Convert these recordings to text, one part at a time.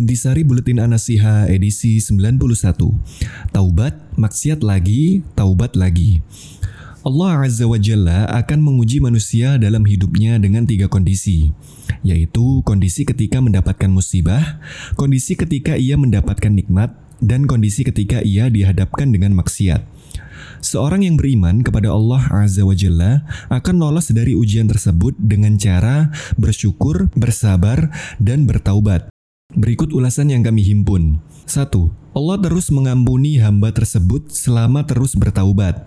Intisari Buletin Anasiha edisi 91. Taubat, maksiat lagi, taubat lagi. Allah Azza wa Jalla akan menguji manusia dalam hidupnya dengan tiga kondisi, yaitu kondisi ketika mendapatkan musibah, kondisi ketika ia mendapatkan nikmat, dan kondisi ketika ia dihadapkan dengan maksiat. Seorang yang beriman kepada Allah Azza wa Jalla akan lolos dari ujian tersebut dengan cara bersyukur, bersabar, dan bertaubat. Berikut ulasan yang kami himpun. 1. Allah terus mengampuni hamba tersebut selama terus bertaubat.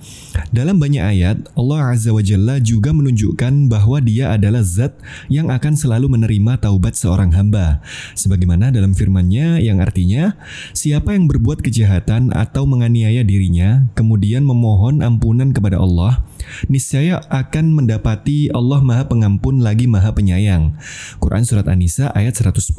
Dalam banyak ayat, Allah Azza wa Jalla juga menunjukkan bahwa dia adalah zat yang akan selalu menerima taubat seorang hamba. Sebagaimana dalam firman-Nya yang artinya, siapa yang berbuat kejahatan atau menganiaya dirinya, kemudian memohon ampunan kepada Allah, niscaya akan mendapati Allah Maha Pengampun lagi Maha Penyayang. Quran Surat An-Nisa ayat 110.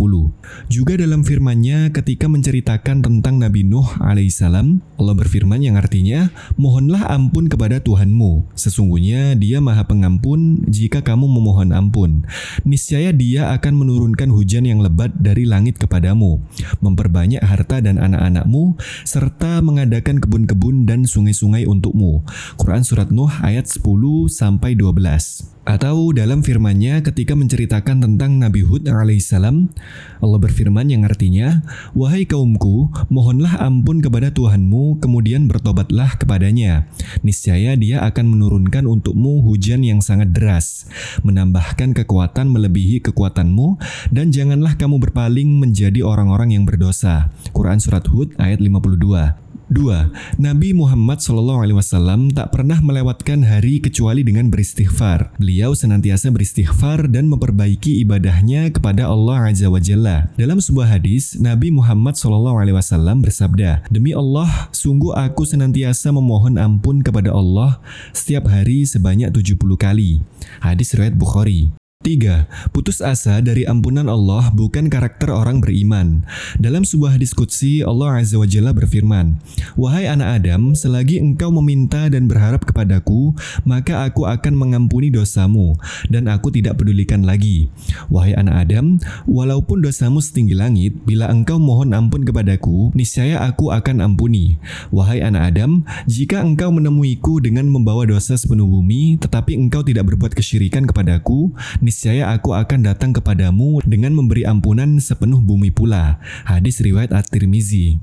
Juga dalam firman-Nya ketika menceritakan tentang Nabi Nuh alaihissalam, Allah berfirman yang artinya, Mohonlah ampun kepada Tuhanmu. Sesungguhnya dia maha pengampun jika kamu memohon ampun. Niscaya dia akan menurunkan hujan yang lebat dari langit kepadamu, memperbanyak harta dan anak-anakmu, serta mengadakan kebun-kebun dan sungai-sungai untukmu. Quran Surat Nuh ayat 10-12 atau dalam firman-Nya ketika menceritakan tentang Nabi Hud alaihissalam, Allah berfirman yang artinya, Wahai kaumku, mohonlah ampun kepada Tuhanmu, kemudian bertobatlah kepadanya. Niscaya dia akan menurunkan untukmu hujan yang sangat deras, menambahkan kekuatan melebihi kekuatanmu, dan janganlah kamu berpaling menjadi orang-orang yang berdosa. Quran Surat Hud ayat 52 Dua, Nabi Muhammad SAW tak pernah melewatkan hari kecuali dengan beristighfar. Beliau senantiasa beristighfar dan memperbaiki ibadahnya kepada Allah Azza wa Jalla. Dalam sebuah hadis, Nabi Muhammad SAW bersabda, Demi Allah, sungguh aku senantiasa memohon ampun kepada Allah setiap hari sebanyak 70 kali. Hadis riwayat Bukhari. 3. Putus asa dari ampunan Allah bukan karakter orang beriman. Dalam sebuah diskusi, Allah Azza wa Jalla berfirman, Wahai anak Adam, selagi engkau meminta dan berharap kepadaku, maka aku akan mengampuni dosamu, dan aku tidak pedulikan lagi. Wahai anak Adam, walaupun dosamu setinggi langit, bila engkau mohon ampun kepadaku, niscaya aku akan ampuni. Wahai anak Adam, jika engkau menemuiku dengan membawa dosa sepenuh bumi, tetapi engkau tidak berbuat kesyirikan kepadaku, niscaya aku akan datang kepadamu dengan memberi ampunan sepenuh bumi pula. Hadis riwayat At-Tirmizi.